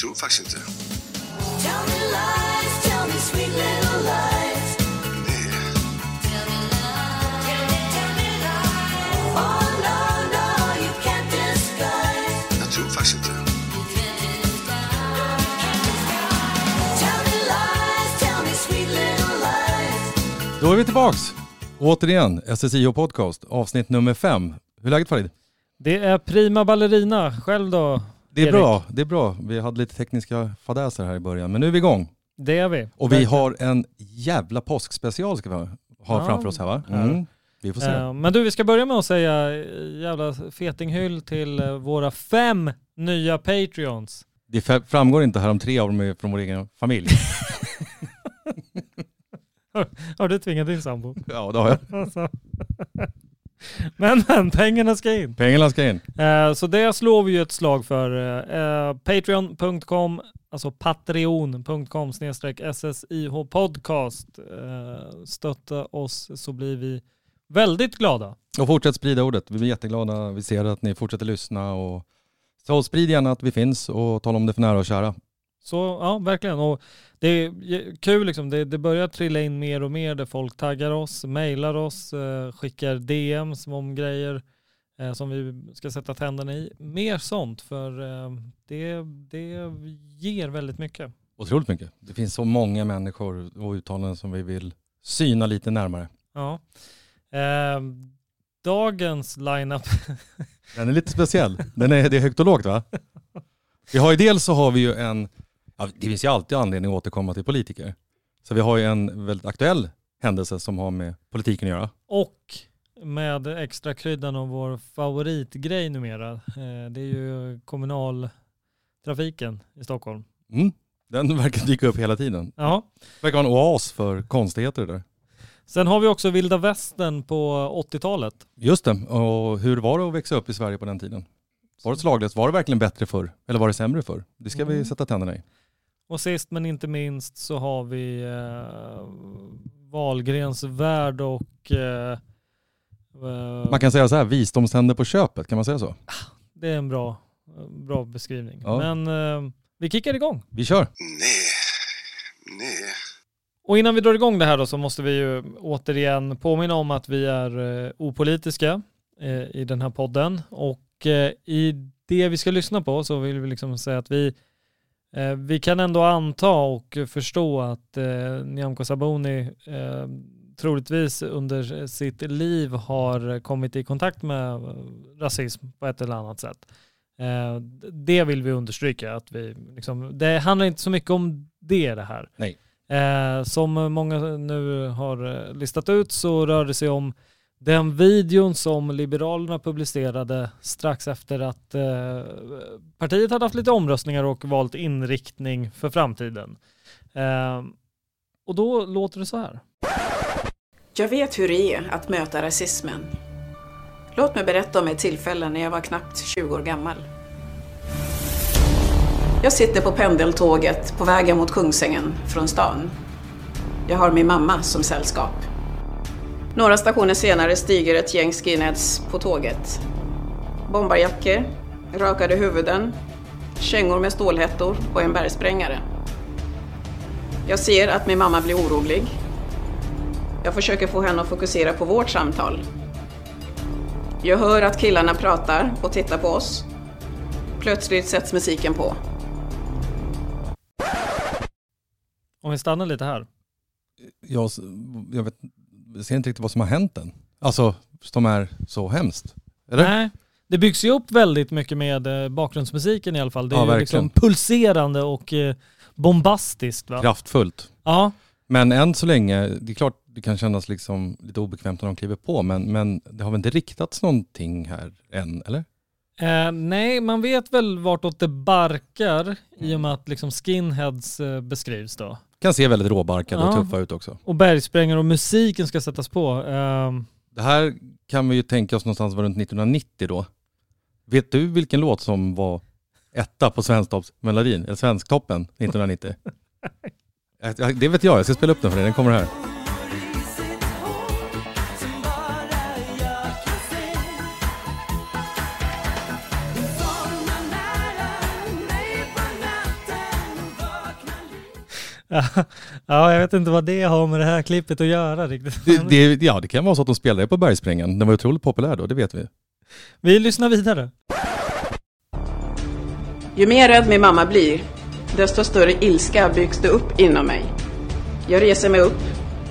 tror faktiskt inte. Jag tror faktiskt inte. Då är vi tillbaks. Återigen, SSIO Podcast, avsnitt nummer fem. Hur är läget Farid? Det är prima ballerina. Själv då? Det är Erik? bra, det är bra. Vi hade lite tekniska fadäser här i början, men nu är vi igång. Det är vi. Och vi Verkligen. har en jävla påskspecial ska vi ha, Ja. framför oss här va? Mm. Vi får se. Eh, Men du, vi ska börja med att säga eh, jävla fetinghyll till eh, våra fem nya Patreons. Det framgår inte här om tre av dem är från vår egen familj. Har du tvingat din sambo? ja, det har jag. Men, men pengarna ska in. Pengarna ska in. Eh, Så det slår vi ju ett slag för. Eh, Patreon.com, alltså patreon.com snedstreck SSIH podcast. Eh, Stötta oss så blir vi väldigt glada. Och fortsätt sprida ordet. Vi blir jätteglada. Vi ser att ni fortsätter lyssna och så sprid gärna att vi finns och tala om det för nära och kära. Så ja, verkligen. Och det är kul liksom. Det, det börjar trilla in mer och mer där folk taggar oss, mejlar oss, eh, skickar DMs om grejer eh, som vi ska sätta tänderna i. Mer sånt för eh, det, det ger väldigt mycket. Otroligt mycket. Det finns så många människor och uttalanden som vi vill syna lite närmare. Ja. Eh, dagens lineup. Den är lite speciell. Den är, det är högt och lågt va? Vi har ju dels så har vi ju en, ja, det finns ju alltid anledning att återkomma till politiker. Så vi har ju en väldigt aktuell händelse som har med politiken att göra. Och med extra kryddan av vår favoritgrej numera. Eh, det är ju kommunaltrafiken i Stockholm. Mm. Den verkar dyka upp hela tiden. Ja. Det verkar vara en oas för konstigheter där. Sen har vi också vilda västern på 80-talet. Just det, och hur var det att växa upp i Sverige på den tiden? Var det slaglöst? Var det verkligen bättre förr? Eller var det sämre förr? Det ska vi Mm. sätta tänderna i. Och sist men inte minst så har vi eh, Wahlgrens värld och eh, eh, Man kan säga så här, visdomständer på köpet, kan man säga så? det är en bra, bra beskrivning. Ja. Men eh, vi kickar igång. Vi kör. Nej. Nej. Och innan vi drar igång det här då så måste vi ju återigen påminna om att vi är eh, opolitiska eh, i den här podden och eh, i det vi ska lyssna på så vill vi liksom säga att vi vi kan ändå anta och förstå att eh, Nyamko Sabuni eh, troligtvis under sitt liv har kommit i kontakt med eh, rasism på ett eller annat sätt. Eh, det vill vi understryka. Att vi, liksom, det handlar inte så mycket om det det här. Nej. Eh, som många nu har eh, listat ut så rör det sig om den videon som Liberalerna publicerade strax efter att eh, partiet hade haft lite omröstningar och valt inriktning för framtiden. Eh, och då låter det så här. Jag vet hur det är att möta rasismen. Låt mig berätta om ett tillfälle när jag var knappt 20 år gammal. Jag sitter på pendeltåget på vägen mot Kungsängen från stan. Jag har min mamma som sällskap. Några stationer senare stiger ett gäng skinheads på tåget. Bombarjackor, rakade huvuden, kängor med stålhättor och en bergsprängare. Jag ser att min mamma blir orolig jag försöker få henne att fokusera på vårt samtal. Jag hör att killarna pratar och tittar på oss. Plötsligt sätts musiken på. Om vi stannar lite här. Jag, jag, vet, jag ser inte riktigt vad som har hänt än. Alltså, som är så hemskt. Eller? Nej, det byggs ju upp väldigt mycket med eh, bakgrundsmusiken i alla fall. Det är Ja, ju verkligen. liksom pulserande och eh, bombastiskt. Va? Kraftfullt. Ja, Men än så länge, det är klart det kan kännas liksom lite obekvämt när de kliver på, men, men det har väl inte riktats någonting här än, eller? Eh, nej, man vet väl vartåt det barkar i och med att liksom skinheads eh, beskrivs då. Kan se väldigt råbarkade och Ja. tuffa ut också. Och bergsprängare och musiken ska sättas på. Ehm, Det här kan vi ju tänka oss någonstans var runt 1990 då. Vet du vilken låt som var etta på Svensktoppsmelodin, eller Svensktoppen 1990? Ja, Det vet jag, jag ska spela upp den för dig, den kommer här. ja, jag vet inte vad det har med det här klippet att göra riktigt. Det, det, ja, det kan vara så att de spelade på Bergsprängan. Den var otroligt populär då, det vet vi. Vi lyssnar vidare. Ju mer rädd min mamma blir, desto större ilska byggs det upp inom mig. Jag reser mig upp,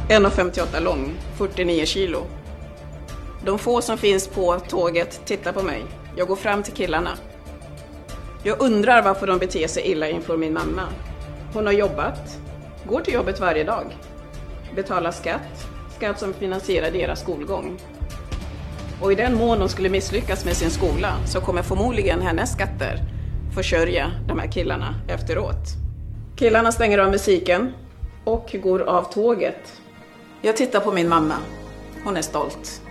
1,58 lång, 49 kilo. De få som finns på tåget tittar på mig. Jag går fram till killarna. Jag undrar varför de beter sig illa inför min mamma. Hon har jobbat, går till jobbet varje dag, betalar skatt, skatt som finansierar deras skolgång. Och i den mån hon skulle misslyckas med sin skola så kommer förmodligen hennes skatter försörja de här killarna efteråt. Killarna stänger av musiken och går av tåget. Jag tittar på min mamma. Hon är stolt.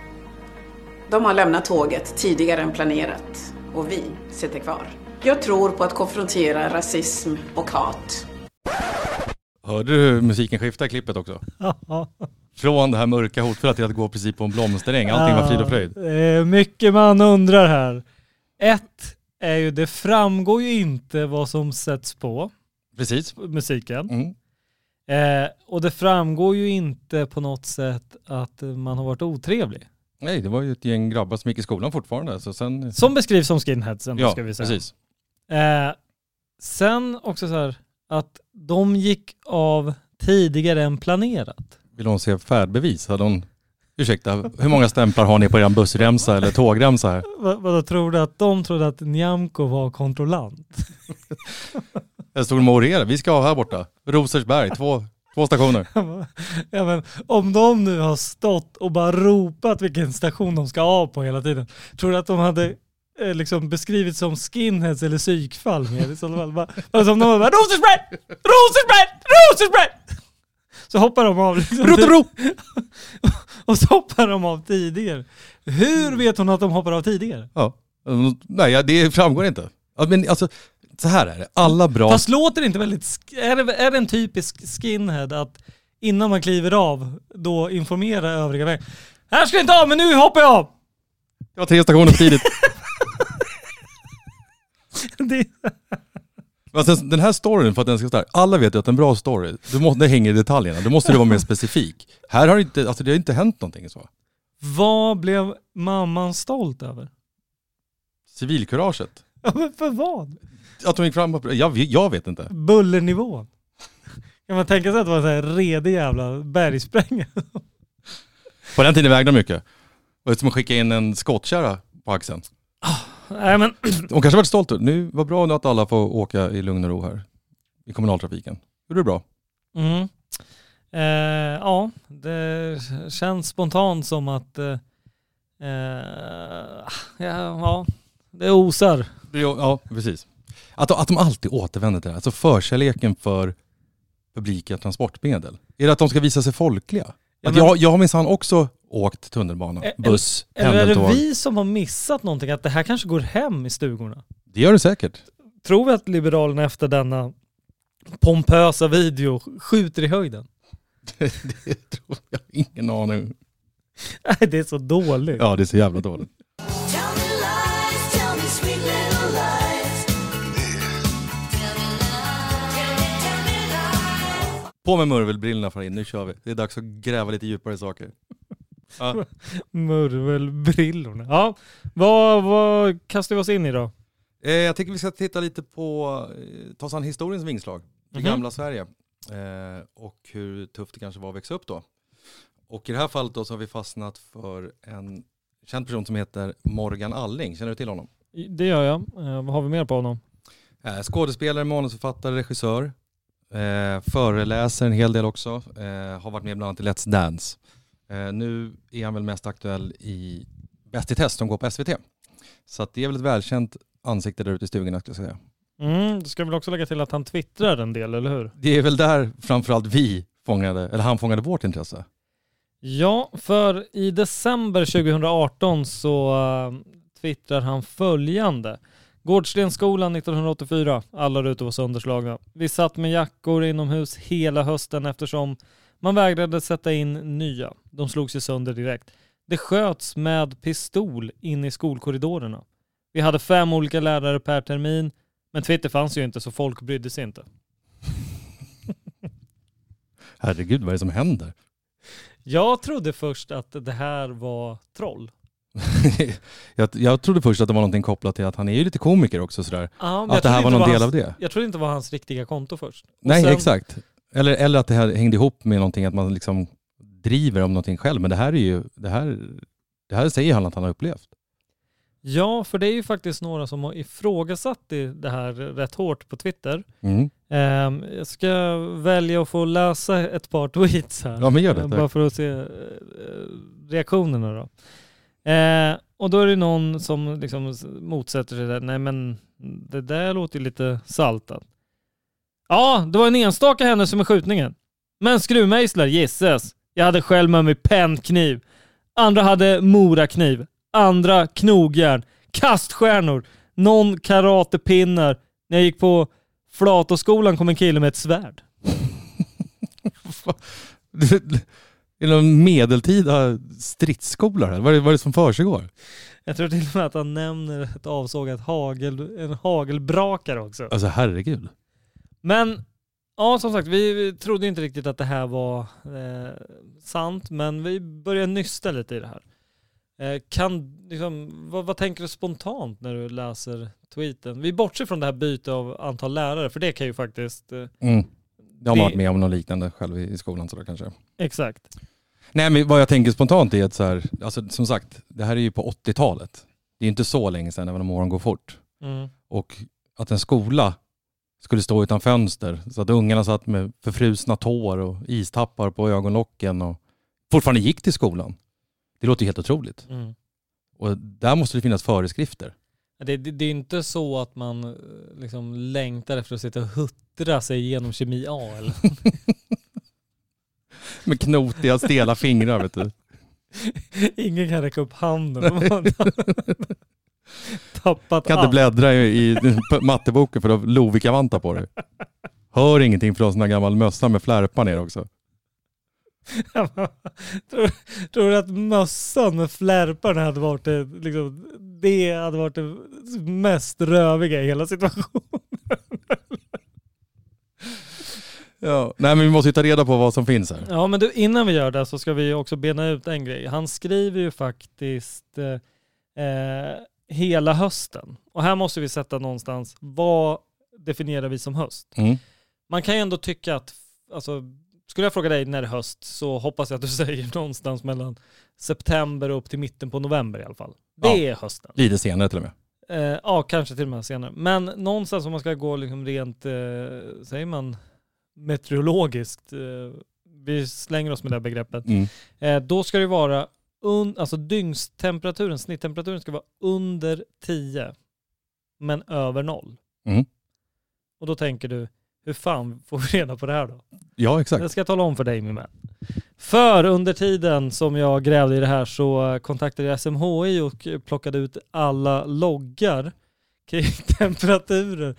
De har lämnat tåget tidigare än planerat och vi sitter kvar. Jag tror på att konfrontera rasism och hat. Hörde du hur musiken skiftade i klippet också? Från det här mörka hotfulla till att gå precis på en blomsteräng. Allting var frid och fröjd. Mycket man undrar här. Ett är ju, det framgår ju inte vad som sätts på Precis. musiken. Mm. Eh, och det framgår ju inte på något sätt att man har varit otrevlig. Nej, det var ju ett gäng grabbar som gick i skolan fortfarande. Så sen... Som beskrivs som skinheads ja, ska vi säga. precis. Eh, sen också så här att de gick av tidigare än planerat. Vill hon se färdbevis? Hade hon... Ursäkta, hur många stämplar har ni på er bussremsa eller tågremsa här? Vad, vad tror du att de trodde att Nyamko var kontrollant? Jag stod och orerade. Vi ska av här borta. Rosersberg, två, två stationer. ja, men, om de nu har stått och bara ropat vilken station de ska av på hela tiden, tror du att de hade eh, liksom beskrivits som skinheads eller psykfall mer i så fall? Bara, alltså om de bara Rosersberg! Rosersberg! Rosersberg! Så hoppar de av. Liksom, Rotero! och så hoppar de av tidigare. Hur vet hon att de hoppar av tidigare? Ja. Nej, det framgår inte. Men alltså, så här är det. Alla bra... Fast låter det inte väldigt... Är det, är det en typisk skinhead att innan man kliver av då informera övriga vägen? Här ska jag inte av men nu hoppar jag av! Det var tre stationer för tidigt. Det, Alltså, den här storyn, för att den ska stark, alla vet ju att en bra story, du måste, det hänger i detaljerna. Då måste du vara mer specifik. Här har det inte, alltså det har inte hänt någonting så. vad blev mamman stolt över? Civilkuraget. Ja, men för vad? Att de gick fram jag, vet- jag vet inte. Bullernivån. Kan man tänka sig att det var en sån här redig jävla bergsprängare? På den tiden vägde de mycket. Det är som att skicka in en skottkärra på axeln. Nej men, Hon kanske varit stolt. Nu, vad bra nu att alla får åka i lugn och ro här. I kommunaltrafiken. Gjorde du bra? mm. eh, ja, det känns spontant som att eh, eh, ja, ja, det osar. Ja, precis. Att, att de alltid återvänder till det här. Alltså förkärleken för publika transportmedel. Är det att de ska visa sig folkliga? Ja, men- jag, jag har minsann också åkt tunnelbana, buss, Eller är det pendeltåg. vi som har missat någonting? Att det här kanske går hem i stugorna? Det gör det säkert. Tror vi att Liberalerna efter denna pompösa video skjuter i höjden? det tror jag. Ingen aning. Nej, det är så dåligt. Ja, det är så jävla dåligt. På med murvelbrillorna Farin, nu kör vi. Det är dags att gräva lite djupare i saker. Ja. Murvelbrillorna. Ja, vad, vad kastar vi oss in i då? Eh, jag tycker vi ska titta lite på, eh, ta oss an historiens vingslag. Det Mhm. gamla Sverige. Eh, och hur tufft det kanske var att växa upp då. Och i det här fallet då så har vi fastnat för en känd person som heter Morgan Alling. Känner du till honom? Det gör jag. Eh, vad har vi mer på honom? Eh, skådespelare, manusförfattare, regissör. Föreläser en hel del också. Har varit med bland annat i Let's Dance. Eh, nu är han väl mest aktuell i Bäst i test som går på SVT. Så det är väl ett välkänt ansikte där ute i stugorna ska jag säga. Mm, du ska väl också lägga till att han twittrar en del, eller hur? Det är väl där framförallt vi fångade, eller han fångade vårt intresse. Ja, för i december 2018 så uh, twittrar han följande. Gårdstensskolan 1984, alla rutor var sönderslagna. Vi satt med jackor inomhus hela hösten eftersom man vägrade sätta in nya. De slog sig sönder direkt. Det sköts med pistol in i skolkorridorerna. Vi hade fem olika lärare per termin, men Twitter fanns ju inte så folk brydde sig inte. Herregud, vad är det som händer? Jag trodde först att det här var troll. jag, jag trodde först att det var någonting kopplat till att han är ju lite komiker också sådär. Ja, Att det här var någon del hans, av det. Jag trodde inte det var hans riktiga konto först. Och Nej, sen- exakt. Eller, eller att det här hängde ihop med någonting, att man liksom driver om någonting själv. Men det här är ju, det här, det här säger han att han har upplevt. Ja, för det är ju faktiskt några som har ifrågasatt det det här rätt hårt på Twitter. Mm. Ehm, jag ska välja att få läsa ett par tweets här. Ja, men gör det, Eh, tack. Bara för att se eh, reaktionerna då. Eh, och då är det någon som liksom motsätter sig det. Nej men det där låter ju lite saltat. Ja, det var en enstaka händelse med skjutningen. Men skruvmejslar, gisses. Jag hade själv med mig pennkniv. Andra hade morakniv. Andra knogjärn. Kaststjärnor. Någon karatepinnar. När jag gick på Flatoskolan kom en kille med ett svärd. Är det någon medeltida stridsskola här? Vad är det, vad är det som försiggår? Jag tror till och med att han nämner ett avsågat hagel, en hagelbrakare också. Alltså herregud. Men ja, som sagt, vi vi trodde inte riktigt att det här var eh, sant, men vi började nysta lite i det här. Eh, kan, liksom, vad, vad tänker du spontant när du läser tweeten? Vi bortser från det här bytet av antal lärare, för det kan ju faktiskt... Eh, Mm. Det har Det- varit med om något liknande själv i i skolan sådär kanske. exakt. Nej men vad jag tänker spontant är att så här, alltså som sagt, det här är ju på 80-talet. Det är inte så länge sedan, även om åren går fort. Mm. Och att en skola skulle stå utan fönster så att ungarna satt med förfrusna tår och istappar på ögonlocken och fortfarande gick till skolan. Det låter ju helt otroligt. Mm. Och där måste det finnas föreskrifter. Det, det, det är inte så att man eh, liksom längtar efter att sitta och huttra sig igenom kemi A eller Med knotiga, stela fingrar vet du. Ingen kan räcka upp handen. Tappat Kan inte allt. bläddra i, i matteboken för du har Lovikka-vantar på dig. Hör ingenting från sån här gammal mössa med flärpar ner också. tror, tror du att mössan med flärparna hade varit det, liksom, det hade varit det mest röviga i hela situationen? Ja. Nej men vi måste ju ta reda på vad som finns här. Ja men du, innan vi gör det så ska vi också bena ut en grej. Han skriver ju faktiskt eh, eh, hela hösten. Och här måste vi sätta någonstans, vad definierar vi som höst? Mm. Man kan ju ändå tycka att, alltså, skulle jag fråga dig när det är höst så hoppas jag att du säger någonstans mellan september och upp till mitten på november i alla fall. Det Ja. är hösten. Lite senare till och med. Eh, ja, kanske till och med senare. Men någonstans om man ska gå liksom rent, eh, säger man, meteorologiskt, eh, vi slänger oss med det här begreppet, Mm. eh, då ska det vara, un, alltså dygnstemperaturen, snitttemperaturen ska vara under 10, men över noll. Mm. Och då tänker du, hur fan får vi reda på det här då? Ja exakt. Jag ska tala om för dig min vän. För under tiden som jag grävde i det här så kontaktade jag SMHI och plockade ut alla loggar kring temperaturer.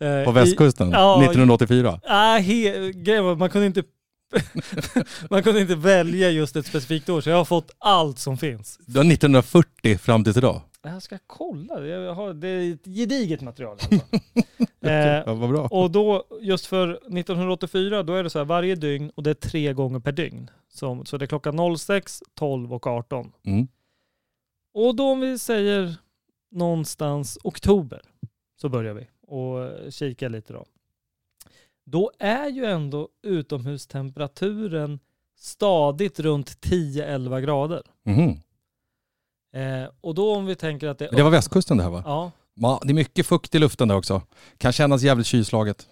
eh, På i- västkusten Ja, 1984. Nej, att man kunde inte man kunde inte välja just ett specifikt år så jag har fått allt som finns. Det var 1940 fram till idag. Jag ska kolla, jag har, det är ett gediget material. fall. eh, Ja, vad bra. och då, just för 1984, då är det så här varje dygn och det är tre gånger per dygn. Så, så det är klockan 06, 12 och 18. Mm. Och då om vi säger någonstans oktober så börjar vi och kika lite då. Då är ju ändå utomhustemperaturen stadigt runt 10-11 grader. Mhm. Eh, och då om vi tänker att det... Det var västkusten det här va? Ja, Ja, det är mycket fukt i luften där också. Kan kännas jävligt kylslaget.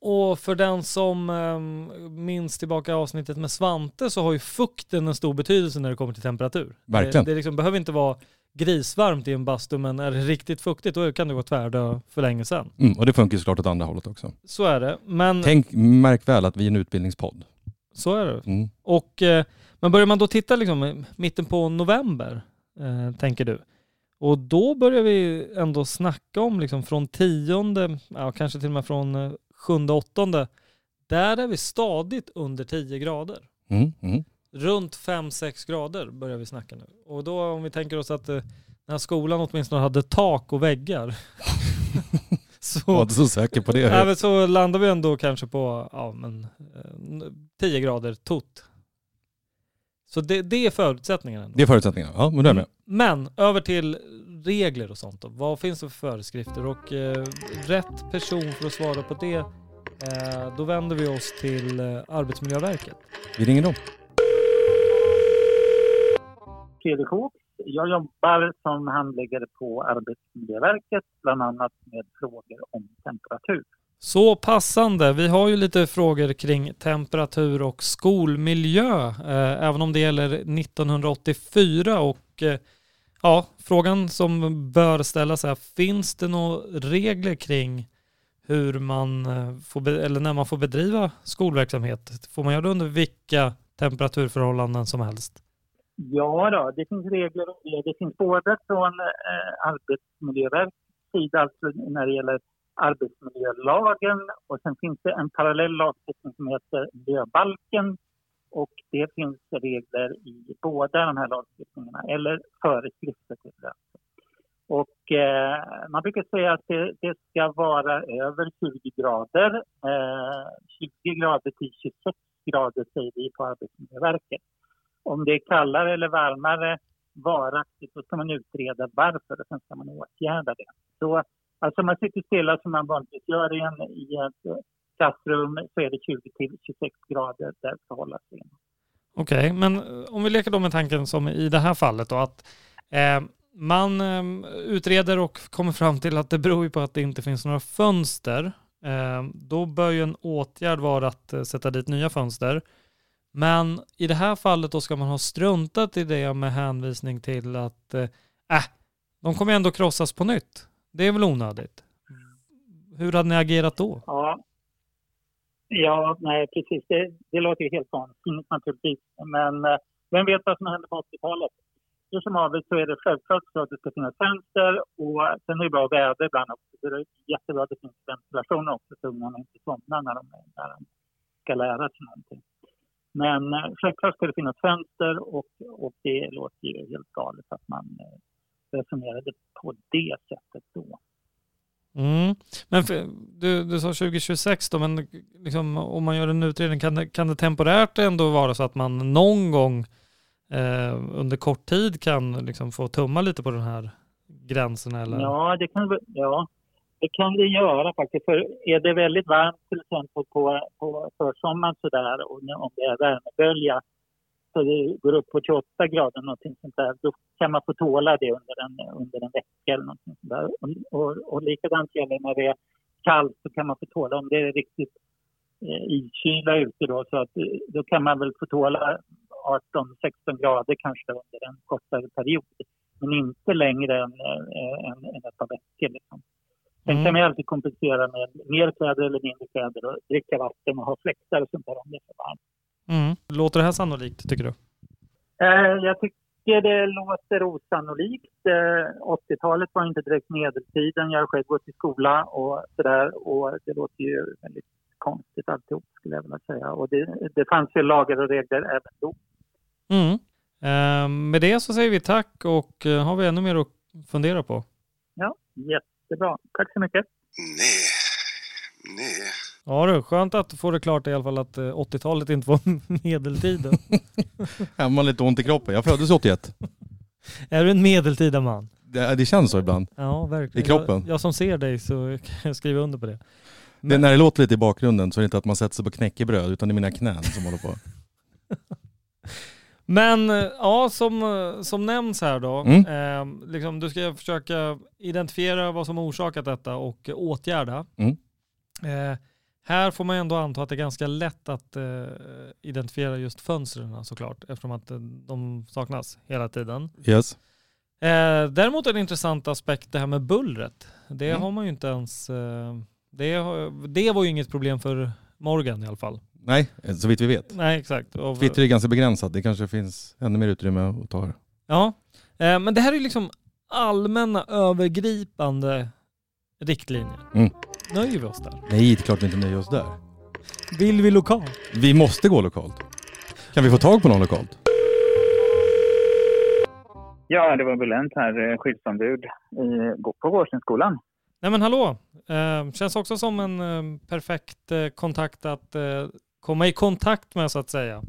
Och för den som um, minns tillbaka avsnittet med Svante så har ju fukten en stor betydelse när det kommer till temperatur. Verkligen. Det, det liksom behöver inte vara grisvarmt i en bastu men är det riktigt fuktigt då kan det gå tvärdö för länge sedan. Mm, och det funkar ju såklart åt andra hållet också. Så är det. Men Tänk, märk väl att vi är en utbildningspodd. så är det. Mm. Och, eh, men börjar man då titta liksom mitten på november, eh, tänker du, och då börjar vi ändå snacka om liksom från tionde, ja, kanske till och med från eh, sjunde, åttonde, där är vi stadigt under 10 grader. Mm. Mm. Runt 5-6 grader börjar vi snacka nu. Och då om vi tänker oss att eh, den här skolan åtminstone hade tak och väggar Jag var så, inte så säker på det. nej, men så landar vi ändå kanske på ja, men, eh, 10 grader tot. Så det, det är förutsättningen. Ändå. Det är förutsättningarna. Ja, men då är med. Men över till regler och sånt då. Vad finns det för föreskrifter? Och eh, rätt person för att svara på det, eh, då vänder vi oss till eh, Arbetsmiljöverket. Vi ringer dem. Fredrik Håk. Jag jobbar som handläggare på Arbetsmiljöverket, bland annat med frågor om temperatur. Så passande. Vi har ju lite frågor kring temperatur och skolmiljö, eh, även om det gäller 1984. Och eh, ja, frågan som bör ställas är, finns det några regler kring hur man eh, får, eller när man får bedriva skolverksamhet? Får man göra det under vilka temperaturförhållanden som helst? Ja, då, det finns regler och det. Det finns både från eh, Arbetsmiljöverkets sida, alltså när det gäller arbetsmiljölagen och sen finns det en parallell lagstiftning som heter miljöbalken och det finns regler i båda de här lagstiftningarna, eller föreskrifter till det. Och eh, man brukar säga att det, det ska vara över 20 grader, eh, 20 grader till 26 grader säger vi på Arbetsmiljöverket. Om det är kallare eller varmare varaktigt, då ska man utreda varför och sen ska man åtgärda det. Så alltså om man sitter stilla som man vanligtvis gör i, en, i ett eh, klassrum så är det 20 till 26 grader där det ska hållas in. Okej, men eh, om vi leker då med tanken som i det här fallet då att eh, man eh, utreder och kommer fram till att det beror ju på att det inte finns några fönster. Eh, då bör ju en åtgärd vara att eh, sätta dit nya fönster. Men i det här fallet då ska man ha struntat i det med hänvisning till att eh, äh, de kommer ändå krossas på nytt. Det är väl onödigt. Hur hade ni agerat då? Ja, ja nej precis. Det, det låter ju helt vansinnigt naturligtvis. Men eh, vem vet vad som hände på 80-talet? Hur som haver så är det självklart så att det ska finnas fönster och sen är det bra väder ibland också. Så det är jättebra att det finns ventilation också så ungarna inte somnar när de, när de ska lära sig någonting. Men eh, självklart ska det finnas fönster och, och det låter ju helt galet att man eh, resonerade på det sättet då. Mm. Men för, du, du sa 2026 då, men liksom, om man gör en utredning, kan det, kan det temporärt ändå vara så att man någon gång eh, under kort tid kan liksom få tumma lite på den här gränsen? Eller? Ja, det kan, ja, det kan det göra faktiskt. För är det väldigt varmt till exempel på, på försommaren så där och om det är värmebölja så det går upp på 28 grader någonting sånt där, då kan man få tåla det under en, under en vecka eller någonting sånt där. Och, och, och likadant gäller när det är kallt så kan man få tåla om det är riktigt eh, iskyla ute då så att eh, då kan man väl få tåla 18-16 grader kanske under en kortare period men inte längre än, eh, än, än ett par veckor. Liksom. Sen Mm. kan man alltid kompensera med mer kläder eller mindre kläder och dricka vatten och ha fläktar och sånt där om det är för varmt. Mm. Låter det här sannolikt tycker du? Eh, jag tycker det låter osannolikt. Eh, 80-talet var inte direkt medeltiden. Jag har själv gått i skola och sådär och det låter ju väldigt konstigt alltihop skulle jag vilja säga. Och det, det fanns ju lagar och regler även då. Mm. Eh, med det så säger vi tack och eh, har vi ännu mer att fundera på? Ja, jättebra. Tack så mycket. Nej. Nej. Ja du, skönt att få det klart i alla fall att eh, 80-talet inte var medeltiden. Jag har lite ont i kroppen. Jag föddes 81. är du en medeltida man? Det, det känns så ibland. Ja, verkligen. I kroppen? Jag, jag som ser dig så kan jag skriva under på det. Det, när det låter lite i bakgrunden så är det inte att man sätter sig på knäckebröd utan det är mina knän som håller på. Men eh, ja, som, eh, som nämns här då, Mm. eh, liksom, du ska försöka identifiera vad som har orsakat detta och åtgärda. Mm. Eh, här får man ändå anta att det är ganska lätt att eh, identifiera just fönstren såklart, eftersom att eh, de saknas hela tiden. Yes. Däremot en intressant aspekt det här med bullret. Det Mm. har man ju inte ens, det, det var ju inget problem för Morgan i alla fall. Nej, så vitt vi vet. Nej, exakt. Och- Twitter är ganska begränsat. Det kanske finns ännu mer utrymme att ta här. Ja, eh, men det här är liksom allmänna övergripande riktlinjer. Mm. Nöjer vi oss där? Nej, det är klart vi inte nöjer oss där. Vill vi lokalt? Vi måste gå lokalt. Kan vi få tag på någon lokalt? Ja, det var Bulent här, eh, skyddsombud i, på Gårdstenskolan. Nej men hallå, Eh, känns också som en eh, perfekt eh, kontakt att eh, komma i kontakt med så att säga.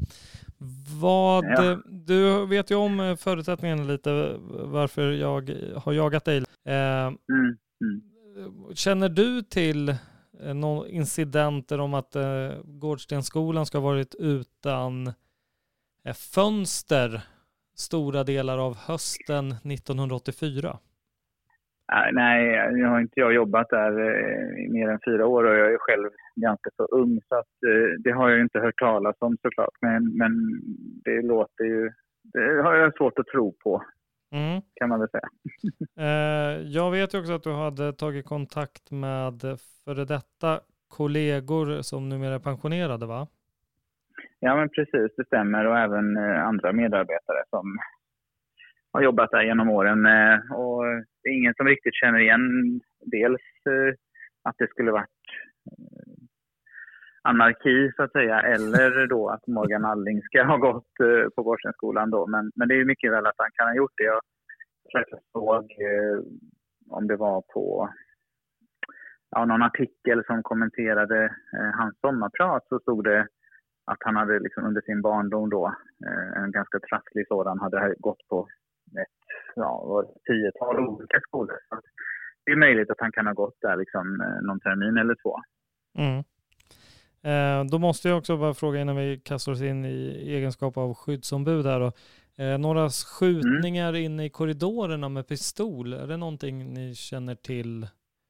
Vad, Ja. Du vet ju om eh, förutsättningarna lite varför jag har jagat dig. Eh, Mm. Mm. Känner du till eh, några incidenter om att eh, Gårdstensskolan ska ha varit utan eh, fönster stora delar av hösten 1984? Nej, nu har inte jag jobbat där eh, i mer än fyra år och jag är själv ganska så ung så att eh, det har jag inte hört talas om såklart. Men, men det låter ju, det har jag svårt att tro på Mm. kan man väl säga. Eh, jag vet ju också att du hade tagit kontakt med före detta kollegor som numera är pensionerade va? Ja men precis, det stämmer och även andra medarbetare som har jobbat där genom åren. Eh, och det är ingen som riktigt känner igen dels eh, att det skulle varit eh, anarki så att säga eller då att Morgan Alling ska ha gått på Borsenskolan då. Men, men det är ju mycket väl att han kan ha gjort det. Jag såg om det var på ja, någon artikel som kommenterade hans sommarprat så stod det att han hade liksom under sin barndom då, en ganska trasslig sådan, hade gått på ja, var det tiotal olika skolor. Så det är möjligt att han kan ha gått där liksom eh, någon termin eller två. Mm. Eh, då måste jag också bara fråga innan vi kastar oss in i egenskap av skyddsombud här då. Eh, några skjutningar inne i korridorerna med pistol, är det någonting ni känner till?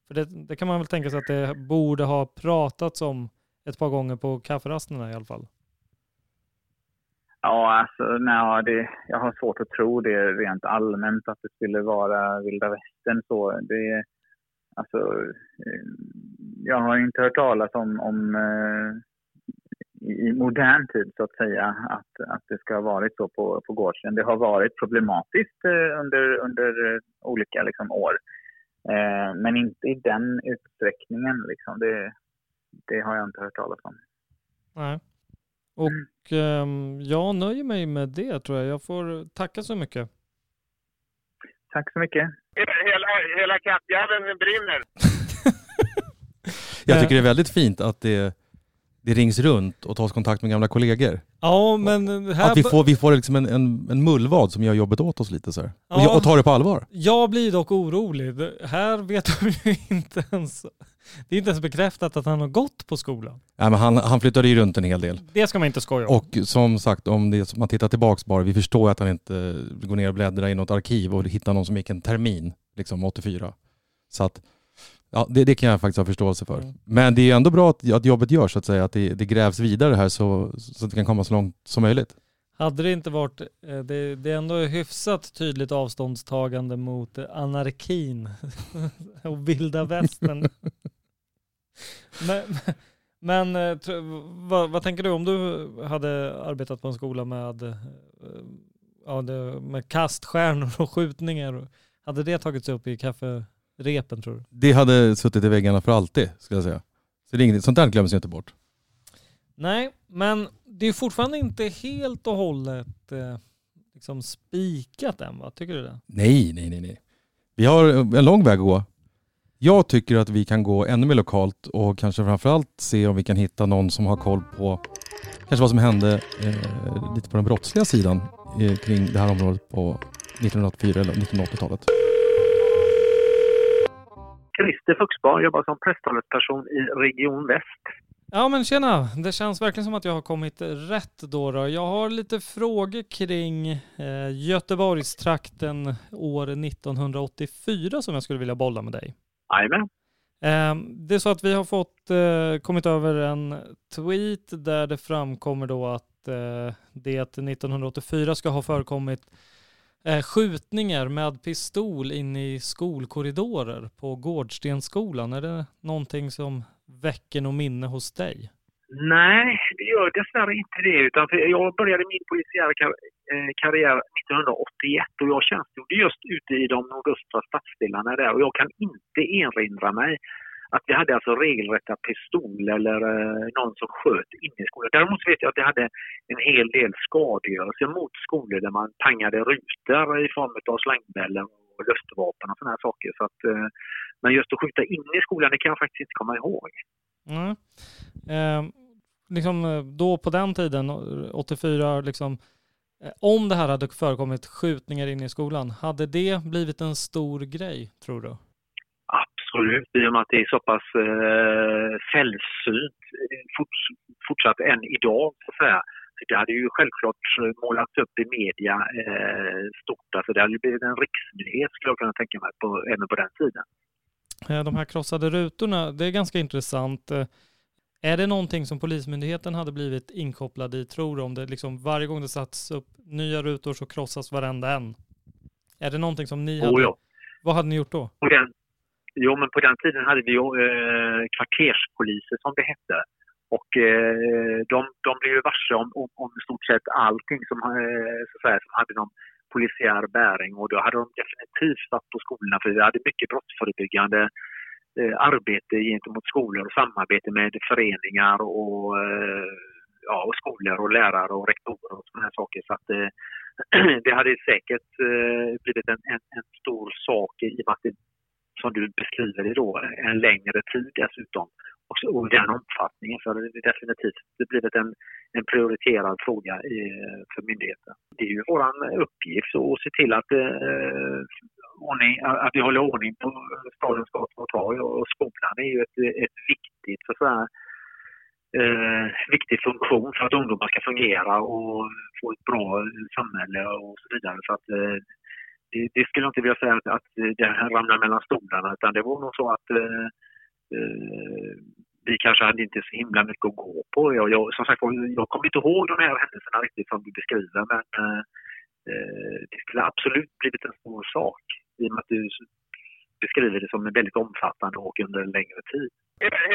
För det, det kan man väl tänka sig att det borde ha pratats om ett par gånger på kafferasterna i alla fall. Ja, alltså, nej, det, jag har svårt att tro det rent allmänt att det skulle vara vilda västern så. Det, alltså, eh, jag har inte hört talas om, om eh, i modern tid så att säga att, att det ska ha varit så på, på gårdsen. Det har varit problematiskt eh, under, under olika liksom, år. Eh, men inte i den utsträckningen. Liksom. Det, det har jag inte hört talas om. Nej. Och ehm, jag nöjer mig med det tror jag. Jag får tacka så mycket. Tack så mycket. Hela, hela Kattjärven brinner. Jag tycker det är väldigt fint att det, det rings runt och tas kontakt med gamla kollegor. Ja, men här... Att vi får, vi får liksom en, en, en mullvad som gör jobbet åt oss lite så här. Och, Ja. och tar det på allvar. Jag blir dock orolig. Här vet de ju inte ens... Det är inte ens bekräftat att han har gått på skolan. Nej, men han, han flyttade ju runt en hel del. Det ska man inte skoja om. Och som sagt, om det, man tittar tillbaks bara, vi förstår att han inte går ner och bläddrar i något arkiv och hittar någon som gick en termin, liksom 84. Så att, ja, det, det kan jag faktiskt ha förståelse för. Mm. Men det är ändå bra att, att jobbet görs, så att säga, att det, det grävs vidare här så, så att det kan komma så långt som möjligt. Hade det inte varit, eh, det, det är ändå hyfsat tydligt avståndstagande mot eh, anarkin och vilda västern. men men eh, vad, vad tänker du om du hade arbetat på en skola med, ja, med kaststjärnor och skjutningar? Hade det tagits upp i kafferepen tror du? Det hade suttit i väggarna för alltid, skulle jag säga. Så det är inget, sånt där glöms inte bort. Nej, men det är fortfarande inte helt och hållet eh, liksom spikat än va? Tycker du det? Nej, nej, nej, nej. Vi har en lång väg att gå. Jag tycker att vi kan gå ännu mer lokalt och kanske framförallt se om vi kan hitta någon som har koll på kanske vad som hände eh, lite på den brottsliga sidan eh, kring det här området på 1984 eller 1980-talet. Christer Fuxbar jobbar som presstalesperson i Region Väst. Ja men tjena, det känns verkligen som att jag har kommit rätt då. då. Jag har lite frågor kring eh, Göteborgstrakten år 1984 som jag skulle vilja bolla med dig. Jajamän. Eh, det är så att vi har fått, eh, kommit över en tweet där det framkommer då att eh, det 1984 ska ha förekommit Eh, skjutningar med pistol in i skolkorridorer på Gårdstensskolan. Är det någonting som väcker något minne hos dig? Nej, det gör dessvärre inte det. Utan jag började min polisiära kar- eh, karriär 1981 och jag tjänstgjorde just ute i de nordöstra stadsdelarna där. Och jag kan inte erinra mig att vi hade alltså regelrätta pistoler eller eh, någon som sköt inne i skolan. Däremot vet jag att det hade en hel del skadegörelse mot skolor där man pangade rutor i form av slangbällen och lustvapen luftvapen och sådana här saker. Så att, eh, men just att skjuta in i skolan, det kan jag faktiskt inte komma ihåg. Mm. Eh, liksom då på den tiden, eh, 84, liksom, eh, om det här hade förekommit skjutningar inne i skolan, hade det blivit en stor grej tror du? Absolut, i och med att det är så pass eh, sällsynt fort, fortsatt än idag. Så att säga. Så det hade ju självklart målats upp i media eh, stort. Alltså det hade ju blivit en riksnyhet skulle jag kunna tänka mig på, även på den tiden. Eh, De här krossade rutorna, det är ganska intressant. Eh, Är det någonting som Polismyndigheten hade blivit inkopplad i, tror du? Om det liksom varje gång det satts upp nya rutor så krossas varenda en? Är det någonting som ni hade? Oh, ja. Vad hade ni gjort då? På den, jo, men på den tiden hade vi ju eh, kvarterspoliser som det hette. Och eh, de, de blev ju varse om, om, om i stort sett allting som, eh, så säga, som hade någon polisiär bäring. Och då hade de definitivt varit på skolorna för vi hade mycket brottsförebyggande eh, arbete gentemot skolor och samarbete med föreningar och, eh, ja, och skolor och lärare och rektorer och sådana här saker. Så att, eh, det hade säkert eh, blivit en, en, en stor sak i och med att det, som du beskriver det då, en längre tid dessutom. Och, i och den omfattningen så har det definitivt blivit en, en prioriterad fråga i, för myndigheten. Det är ju vår uppgift att se till att, eh, ordning, att vi håller ordning på stadens gator och torg och skolan är ju ett, ett viktigt så att eh, viktig funktion för att ungdomar ska fungera och få ett bra samhälle och så vidare. Så att, eh, det, det skulle jag inte vilja säga att, att det här ramlar mellan stolarna utan det var nog så att eh, eh, vi kanske hade inte så himla mycket att gå på. Jag, jag, som sagt, jag kommer inte ihåg de här händelserna riktigt som du beskriver men eh, eh, det skulle absolut blivit en stor sak i och med att du beskriver det som en väldigt omfattande och under en längre tid.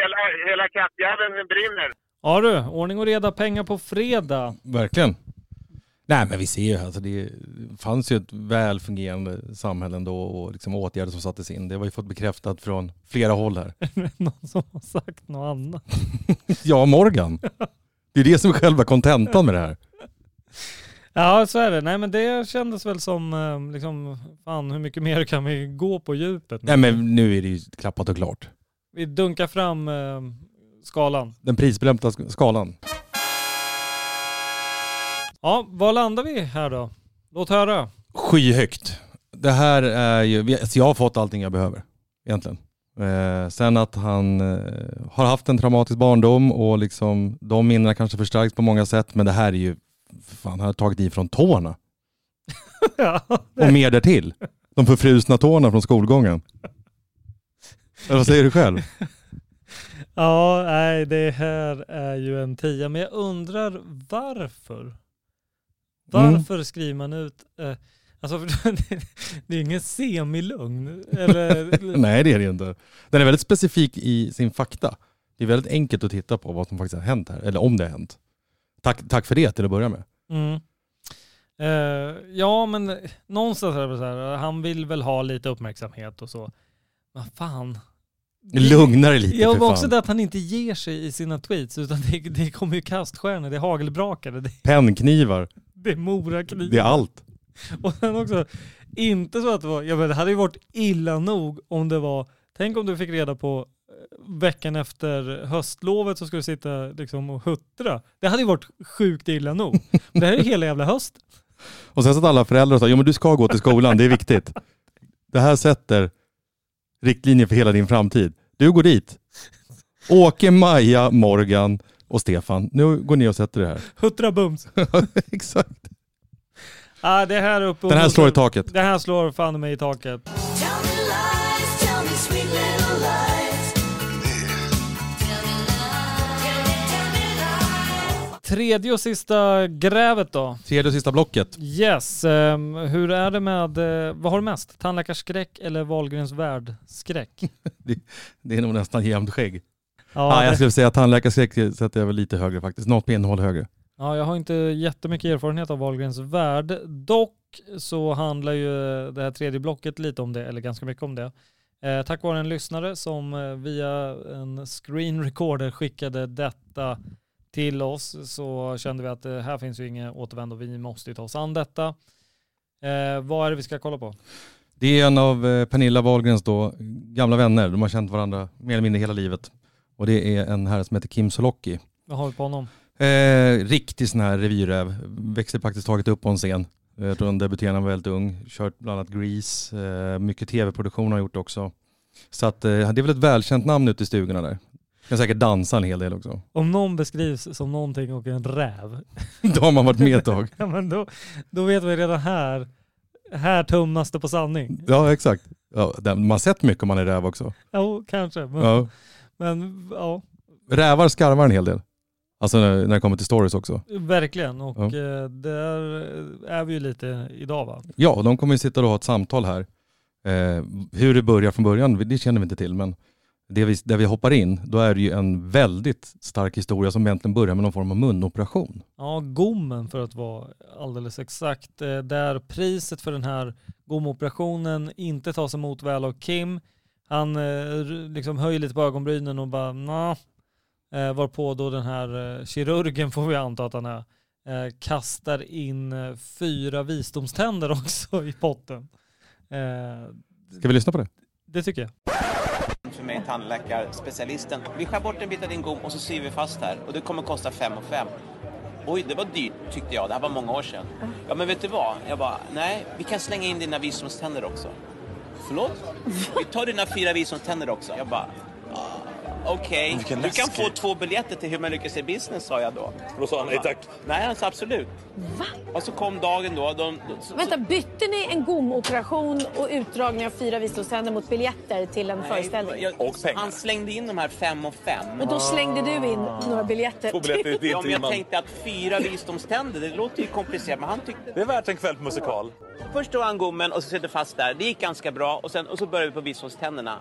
Hela, hela kattjäveln brinner. Ja du, ordning och reda pengar på fredag. Verkligen. Nej men vi ser ju, alltså det fanns ju ett väl fungerande samhälle ändå och liksom åtgärder som sattes in. Det har vi fått bekräftat från flera håll här. Någon som har sagt något annat. Ja, Morgan. Det är det som är själva kontentan med det här. Ja, så är det. Nej, men det kändes väl som, eh, liksom, fan hur mycket mer kan vi gå på djupet? Nej men nu är det ju klappat och klart. Vi dunkar fram eh, skalan. Den prisbelönta sk- skalan. Ja, vad landar vi här då? Låt höra. Skyhögt. Det här är ju, alltså jag har fått allting jag behöver egentligen. Eh, sen att han eh, har haft en traumatisk barndom och liksom de minnena kanske förstärks på många sätt men det här är ju, fan han har tagit i från tårna. ja, Och mer därtill. De förfrusna tårna från skolgången. Eller vad säger du själv? ja, nej det här är ju en tia. Men jag undrar varför? Varför skriver man ut, eh, alltså det, är ingen semilugn. Eller, Nej det är det inte. Den är väldigt specifik i sin fakta. Det är väldigt enkelt att titta på vad som faktiskt har hänt här, eller om det har hänt. Tack, tack för det till att börja med. Mm. Eh, ja, men någonstans är det så här, han vill väl ha lite uppmärksamhet och så. Men fan. Lugna dig lite Ja, för men också det att han inte ger sig i sina tweets, utan det, det kommer ju kaststjärnor, det är hagelbrakare, det, Pennknivar, det är moraknivar. det är allt. Och sen också, inte så att det var, ja men det hade ju varit illa nog om det var, tänk om du fick reda på eh, veckan efter höstlovet så skulle du sitta liksom och huttra. Det hade ju varit sjukt illa nog. Det här är ju hela jävla höst. Och sen satt alla föräldrar och sa, jo men du ska gå till skolan, det är viktigt. Det här sätter riktlinjer för hela din framtid. Du går dit. Åke, Maja, Morgan och Stefan, nu går ni och sätter det här. Huttra bums. Exakt. Ah, det här är uppe Den här slår i taket. Det här slår fan mig i taket. Tredje och sista grävet då. Tredje och sista blocket. Yes, ehm, hur är det med, eh, vad har du mest? Tandläkarskräck eller Wahlgrens värld-skräck? Det är nog nästan jämnt skägg. Ja, Ja, jag skulle säga att tandläkarskräck sätter jag väl lite högre faktiskt. Något med innehåll högre. Ja, jag har inte jättemycket erfarenhet av Wahlgrens värld. Dock så handlar ju det här tredje blocket lite om det, eller ganska mycket om det. Eh, tack vare en lyssnare som eh, via en screen recorder skickade detta till oss så kände vi att eh, här finns ju inget återvändo. Vi måste ju ta oss an detta. Eh, vad är det vi ska kolla på? Det är en av eh, Pernilla Wahlgrens då gamla vänner. De har känt varandra mer eller mindre hela livet. Och det är en herre som heter Kim Sulocki. Vad har vi på honom? Eh, riktig sån här revyräv. Växte praktiskt taget upp på en scen. Eh, Jag tror han debuterade när han var väldigt ung. Kört bland annat Grease. Eh, mycket tv-produktion har gjort också. Så att, eh, det är väl ett välkänt namn ute i stugorna där. Kan säkert dansa en hel del också. Om någon beskrivs som någonting och en räv, Då har man varit med ett tag. ja, men då, då vet vi redan här, här tumnas det på sanning. Ja exakt. Ja, man har sett mycket om man är räv också. Jo, kanske. Men, Ja. Men ja, Rävar skarvar en hel del. Alltså när, när det kommer till stories också. verkligen. Och Ja. eh, där är vi ju lite idag va? Ja, och de kommer ju sitta och ha ett samtal här. Eh, hur det börjar från början, det känner vi inte till. Men det vi, där vi hoppar in, då är det ju en väldigt stark historia som egentligen börjar med någon form av munoperation. Ja, gommen för att vara alldeles exakt. Eh, Där priset för den här gomoperationen inte tas emot väl av Kim. Han eh, liksom höjer lite på ögonbrynen och bara nja. Eh, varpå då den här eh, kirurgen, får vi anta att han är, eh, kastar in eh, fyra visdomständer också i potten. Eh, Ska vi lyssna på det? det tycker jag. för mig, tandläkarspecialisten. Vi skär bort en bit av din gom och så syr vi fast här och det kommer kosta fem och fem. Oj, det var dyrt tyckte jag. Det här var många år sedan. Ja, men vet du vad? Jag bara, nej, vi kan slänga in dina visdomständer också. Förlåt? Vi tar dina fyra visdomständer också. Jag bara, okej. Vilken Du kan få två biljetter till Hur man lyckas i business, sa jag då. Och då sa han nej tack. Nej, han sa absolut. Va? Och så kom dagen då. De, så, Vänta, bytte ni en gomoperation och utdragning av fyra visdomständer mot biljetter till en föreställning? jag, Han slängde in de här fem och fem. Och då slängde du in några biljetter? Ja, men jag tänkte att fyra visdomständer, det låter ju komplicerat, men han tyckte... Det är värt en kväll på musikal. Först tog han gommen och så sitter fast där. Det gick ganska bra och, sen, och så började vi på visdomständerna.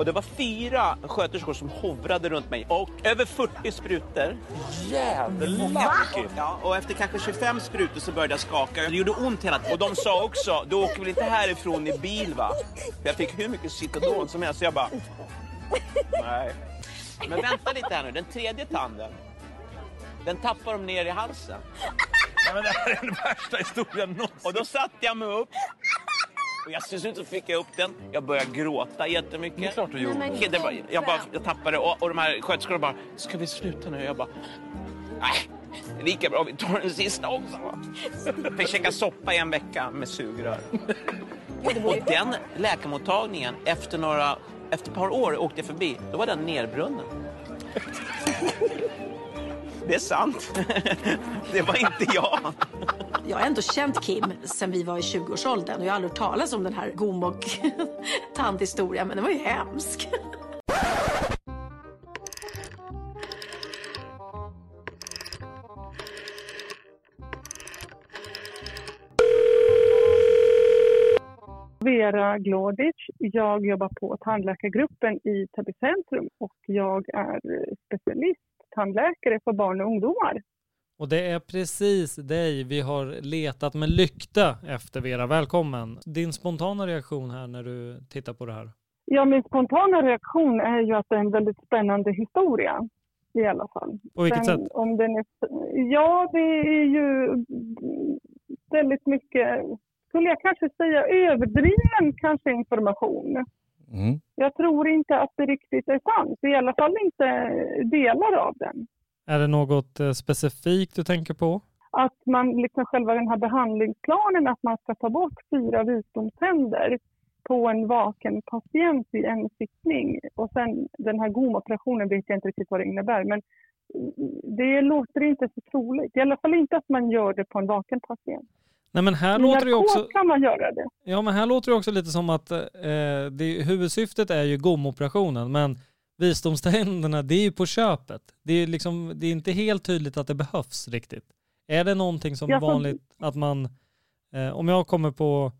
Och det var fyra sköterskor som hovrade runt mig och över 40 sprutor. Jävlar! Ja, och efter kanske 25 sprutor så började jag skaka. Det gjorde ont hela tiden. Och de sa också, du åker väl inte härifrån i bil va? För jag fick hur mycket Citadon som helst så jag bara... Nej. Men vänta lite här nu, den tredje tanden. Den tappar de ner i halsen. Ja, men det här är den värsta historien någonsin. Och då satte jag mig upp. Och jag till slut så fick jag upp den. Jag började gråta jättemycket. Det är klart du gjorde. Okay, det var, jag, bara, jag tappade och, och de här sköterskorna bara, ska vi sluta nu? Jag bara, nej, lika bra vi tar den sista också. Fick käka soppa i en vecka med sugrör. Och den läkarmottagningen, efter, några, efter ett par år åkte jag förbi, då var den nerbrunnen. Det är sant. Det var inte jag. Jag har ändå känt Kim sen vi var i 20-årsåldern och jag har aldrig hört talas om den här gom och tandhistorien, men den var ju hemsk. Vera Glodic. Jag jobbar på tandläkargruppen i Täby centrum och jag är specialist tandläkare för barn och ungdomar. Och det är precis dig vi har letat med lykta efter Vera. Välkommen. Din spontana reaktion här när du tittar på det här? Ja, min spontana reaktion är ju att det är en väldigt spännande historia i alla fall. På vilket Sen sätt? Om den är, ja, det är ju väldigt mycket, skulle jag kanske säga, överdriven kanske information. Mm. Jag tror inte att det riktigt är sant, i alla fall inte delar av den. Är det något eh, specifikt du tänker på? Att man, liksom själva den här behandlingsplanen, att man ska ta bort fyra visdomständer på en vaken patient i en sittning. Och sen den här gomoperationen vet jag inte riktigt vad det innebär, men det låter inte så troligt. I alla fall inte att man gör det på en vaken patient. Nej men här låter det också... kan man göra det. Ja men här låter det också lite som att eh, det, huvudsyftet är ju gomoperationen men visdomständerna det är ju på köpet. Det är, liksom, det är inte helt tydligt att det behövs riktigt. Är det någonting som Ja, är vanligt att man, eh, om jag kommer på,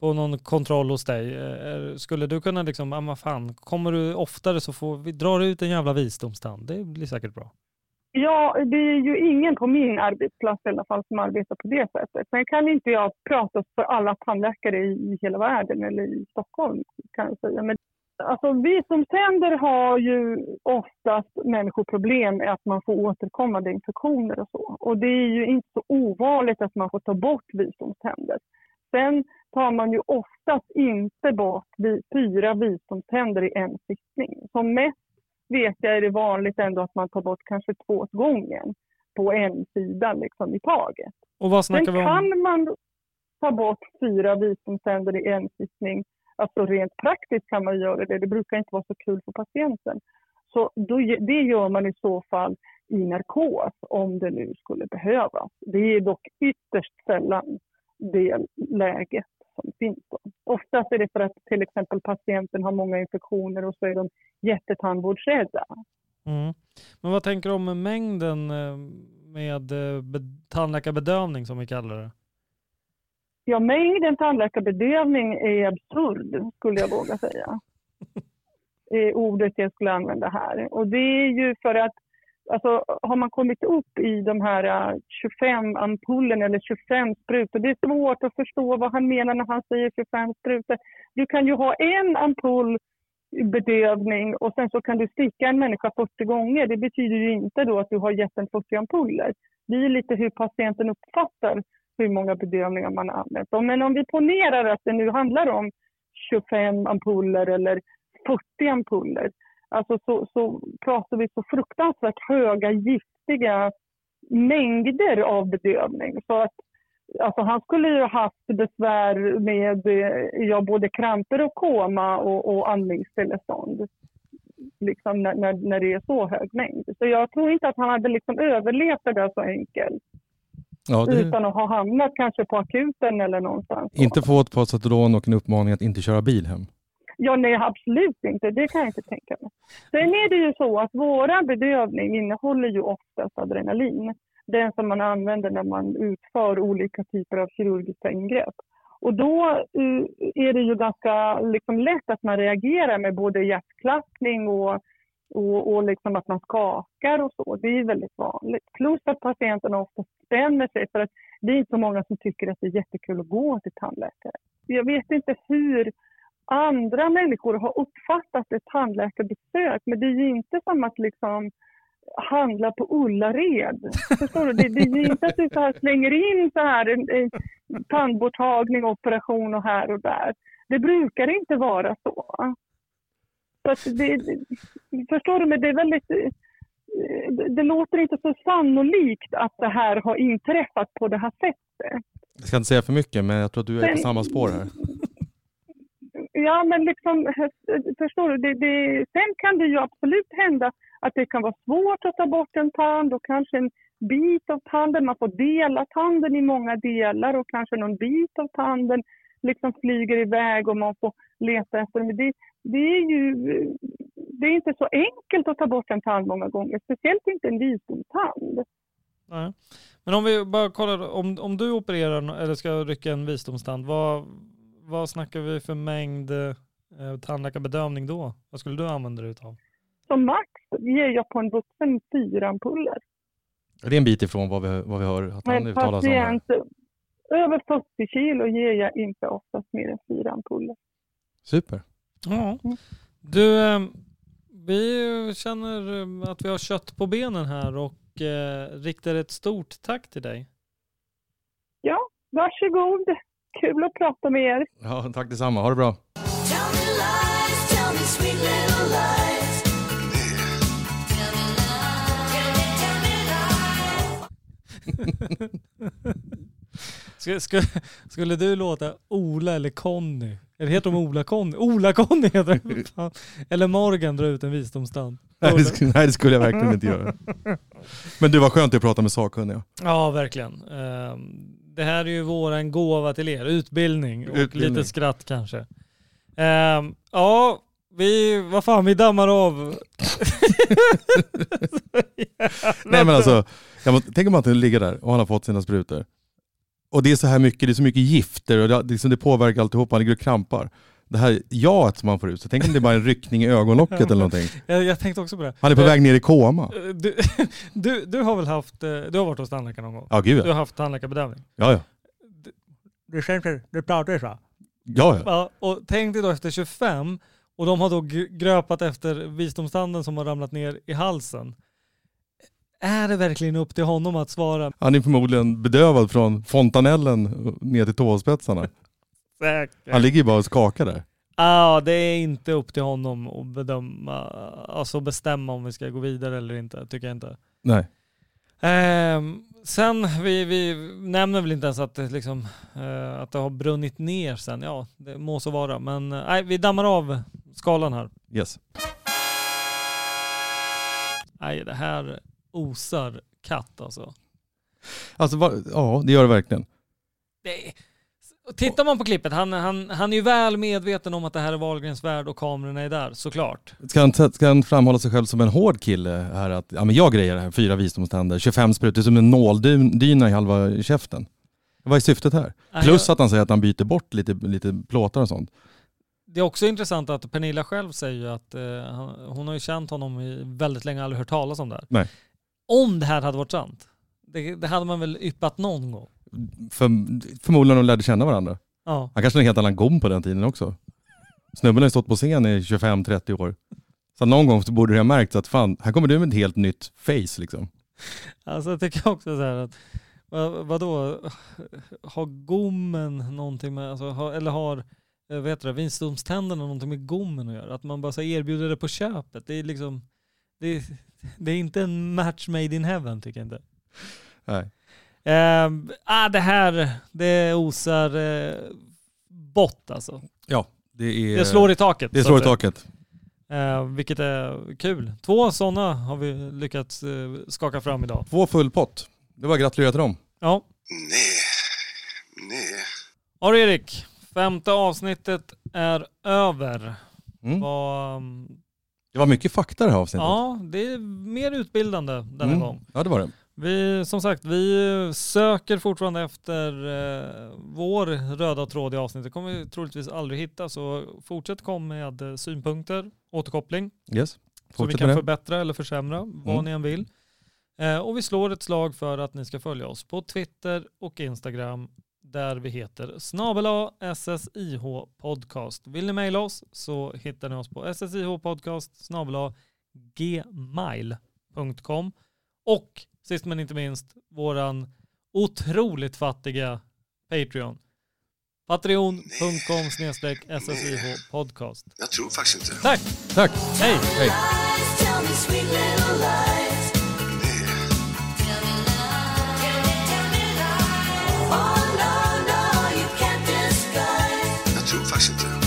på någon kontroll hos dig, eh, skulle du kunna liksom, ah, vad fan, kommer du oftare så får vi drar ut en jävla visdomstand. Det blir säkert bra. Ja, det är ju ingen på min arbetsplats i alla fall som arbetar på det sättet. Sen kan inte jag prata för alla tandläkare i, i hela världen eller i Stockholm kan jag säga. Men alltså, visdomständer har ju oftast människor problem med att man får återkommande infektioner och så. Och det är ju inte så ovanligt att man får ta bort visdomständer. Sen tar man ju oftast inte bort vi- fyra visdomständer i en sittning. Som mest vet jag är det vanligt ändå att man tar bort kanske två åt gången på en sida liksom i taget. Och vad Sen snackar vi om? kan man ta bort fyra visdomständer i en sittning. Alltså rent praktiskt kan man göra det. Det brukar inte vara så kul för patienten. Så då, det gör man i så fall i narkos om det nu skulle behövas. Det är dock ytterst sällan det läget som finns. Då. Oftast är det för att till exempel patienten har många infektioner och så är de jättetandvårdsrädda. Mm. Men vad tänker du om mängden eh, med eh, be- tandläkarbedövning som vi kallar det? Ja, mängden tandläkarbedövning är absurd, skulle jag våga säga. är ordet jag skulle använda här. Och det är ju för att alltså, har man kommit upp i de här äh, 25 ampullen eller 25 sprutor, det är svårt att förstå vad han menar när han säger 25 sprutor. Du kan ju ha en ampull bedövning och sen så kan du sticka en människa 40 gånger. Det betyder ju inte då att du har gett en 40 ampuller. Det är lite hur patienten uppfattar hur många bedövningar man har använt. Men om vi ponerar att det nu handlar om 25 ampuller eller 40 ampuller, alltså så, så pratar vi så fruktansvärt höga giftiga mängder av bedövning. Så att, alltså han skulle ju ha haft besvär med eh, ja, både kramper och koma och, och andningsstillestånd. Liksom när, när, när det är så hög mängd. Så jag tror inte att han hade liksom överlevt det där så enkelt. Ja, det, Utan att ha hamnat kanske på akuten eller någonstans. inte få ett Pasadron och en uppmaning att inte köra bil hem. Ja, nej absolut inte. Det kan jag inte tänka mig. Sen är det ju så att våra bedövning innehåller ju oftast adrenalin. Den som man använder när man utför olika typer av kirurgiska ingrepp. Och då eh, är det ju ganska liksom, lätt att man reagerar med både hjärtklappning och, och, och liksom att man skakar och så. Det är väldigt vanligt. Plus att patienterna ofta spänner sig för att det är inte så många som tycker att det är jättekul att gå till tandläkare. Jag vet inte hur andra människor har uppfattat ett tandläkarbesök, men det är ju inte som att liksom handla på Ullared. Förstår du? Det, det är ju inte att du så här slänger in så här en, en tandborttagning, operation och här och där. Det brukar inte vara så. så det, förstår du? Men det är väldigt... eh, Det, det låter inte så sannolikt att det här har inträffat på det här sättet. Jag ska inte säga för mycket, men jag tror att du är på samma spår här. Ja, men liksom, förstår du, det, det, sen kan det ju absolut hända att det kan vara svårt att ta bort en tand och kanske en bit av tanden, man får dela tanden i många delar och kanske någon bit av tanden liksom flyger iväg och man får leta efter. Men det, det är ju det är inte så enkelt att ta bort en tand många gånger, speciellt inte en visdomstand. Nej. Men om vi bara kollar, om, om du opererar eller ska rycka en visdomstand, vad, vad snackar vi för mängd eh, tandläkarbedövning då? Vad skulle du använda dig utav? Som max ger jag på en vuxen fyra ampuller. Det är en bit ifrån vad vi, vad vi hör att han uttalar sig om. över 40 kilo ger jag inte oftast mer än fyra ampuller. Super. Ja. Du, eh, vi känner eh, att vi har kött på benen här och eh, riktar ett stort tack till dig. Ja, varsågod. Kul att prata med er. Ja, tack detsamma. Ha det bra. Skulle, skulle, skulle du låta Ola eller Conny, eller heter de Ola-Conny? Ola-Conny heter de. Eller Morgan dra ut en visdomstand. Nej det, skulle, nej, det skulle jag verkligen inte göra. Men du, var skönt att prata med sakkunniga. Ja, verkligen. Ehm, Det här är ju våran gåva till er, utbildning och Utbildning. lite skratt kanske. Ehm, Ja, vi, vad fan, vi dammar av. Nej men alltså, jag måste, tänk om att han ligger där och han har fått sina sprutor. Och det är så här mycket, det är så mycket gifter och det, liksom det påverkar alltihop, han ligger och krampar. Det här jaet som han får ut, så tänk om det är bara en ryckning i ögonlocket eller någonting. Jag, jag tänkte också på det. Han är på Eh, väg ner i koma. eh, Du, du, du har väl haft, eh, du har varit hos tandläkaren någon gång? Ja, gud ja. Du har haft tandläkarbedövning? Ja, ja. Du känner, du pratar så? Ja, ja. Ja, och tänk dig då efter 25 och de har då gr- gröpat efter visdomstanden som har ramlat ner i halsen. Är det verkligen upp till honom att svara? Han är förmodligen bedövad från fontanellen ner till tåspetsarna. Säkert. Han ligger ju bara och skakar där. Ja, det är inte upp till honom att bedöma, alltså bestämma om vi ska gå vidare eller inte, tycker jag inte. Nej. Ehm, sen, vi, vi nämner väl inte ens att det, liksom, eh, att det har brunnit ner sen. Ja, det må så vara. Men eh, nej, vi dammar av skalan här. Yes. Nej, det här osar katt alltså. Alltså, vad- ja det gör det verkligen. Det, tittar man på klippet, han, han, han är ju väl medveten om att det här är Wahlgrens värld och kamerorna är där, såklart. Ska han, ska han framhålla sig själv som en hård kille här att, ja men jag grejer det här, fyra visdomständer, 25 sprutor, som en nåldyna i halva käften. Vad är syftet här? Plus att han säger att han byter bort lite, lite plåtar och sånt. Det är också intressant att Pernilla själv säger att eh, hon har ju känt honom i väldigt länge, aldrig hört talas om det här. Nej. Om det här hade varit sant, det, det hade man väl yppat någon gång? För, förmodligen de lärde känna varandra. Ja. Han kanske är en helt annan gom på den tiden också. Snubben har ju stått på scen i 25-30 år. Så någon gång så borde det ha märkt att fan, här kommer du med ett helt nytt face liksom. Alltså jag tycker också så här att, vad, vadå, har gommen någonting med, alltså, har, eller har, eh, vad heter det, visdomständerna någonting med gommen att göra? Att man bara så erbjuder det på köpet, det är liksom, det är, det är inte en match made in heaven tycker jag inte. Nej. Eh, ah, det här, det osar eh, bott alltså. Ja, det är... Det slår i taket. Det slår i taket. Eh, vilket är kul. Två sådana har vi lyckats eh, skaka fram idag. Två full pott. Det var gratulera till dem. Ja. Nej. Nej. Ja du Erik, femte avsnittet är över. Mm. Vad, um, Det var mycket fakta det här avsnittet. ja, det är mer utbildande denna Mm. gång. Ja, det var det. Vi, som sagt, vi söker fortfarande efter eh, vår röda tråd i avsnittet. kommer vi troligtvis aldrig hitta, så fortsätt kom med eh, synpunkter, återkoppling. Yes. Så vi kan det. förbättra eller försämra, vad Mm. ni än vill. Eh, och vi slår ett slag för att ni ska följa oss på Twitter och Instagram där vi heter snabela SSIH podcast. Vill ni mejla oss så hittar ni oss på sshpodcast snabela gmail.com och sist men inte minst, våran otroligt fattiga Patreon. Patreon.com snedstreck SSIH podcast. Jag tror faktiskt inte. Tack! Tack! Hej! Hej! Jag tror faktiskt inte.